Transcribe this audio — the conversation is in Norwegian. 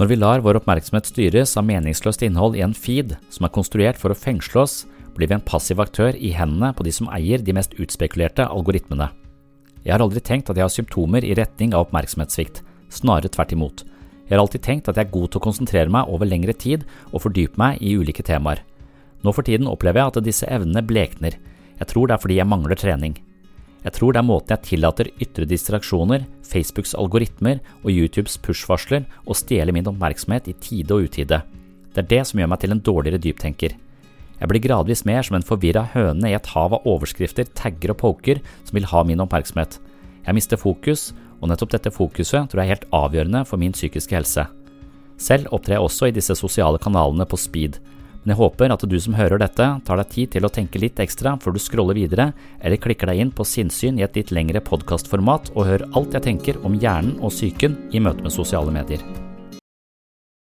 Når vi lar vår oppmerksomhet styres av meningsløst innhold i en feed som er konstruert for å fengsle oss, blir vi en passiv aktør i hendene på de som eier de mest utspekulerte algoritmene. Jeg har aldri tenkt at jeg har symptomer i retning av oppmerksomhetssvikt, snarere tvert imot. Jeg har alltid tenkt at jeg er god til å konsentrere meg over lengre tid og fordype meg i ulike temaer. Nå for tiden opplever jeg at disse evnene blekner. Jeg tror det er fordi jeg mangler trening. Jeg tror det er måten jeg tillater ytre distraksjoner, Facebooks algoritmer og YouTubes push-varsler å stjele min oppmerksomhet i tide og utide. Det er det som gjør meg til en dårligere dyptenker. Jeg blir gradvis mer som en forvirra høne i et hav av overskrifter, tagger og poker som vil ha min oppmerksomhet. Jeg mister fokus, og nettopp dette fokuset tror jeg er helt avgjørende for min psykiske helse. Selv opptrer jeg også i disse sosiale kanalene på speed, men jeg håper at du som hører dette, tar deg tid til å tenke litt ekstra før du scroller videre, eller klikker deg inn på sinnssyn i et litt lengre podkastformat og hør alt jeg tenker om hjernen og psyken i møte med sosiale medier.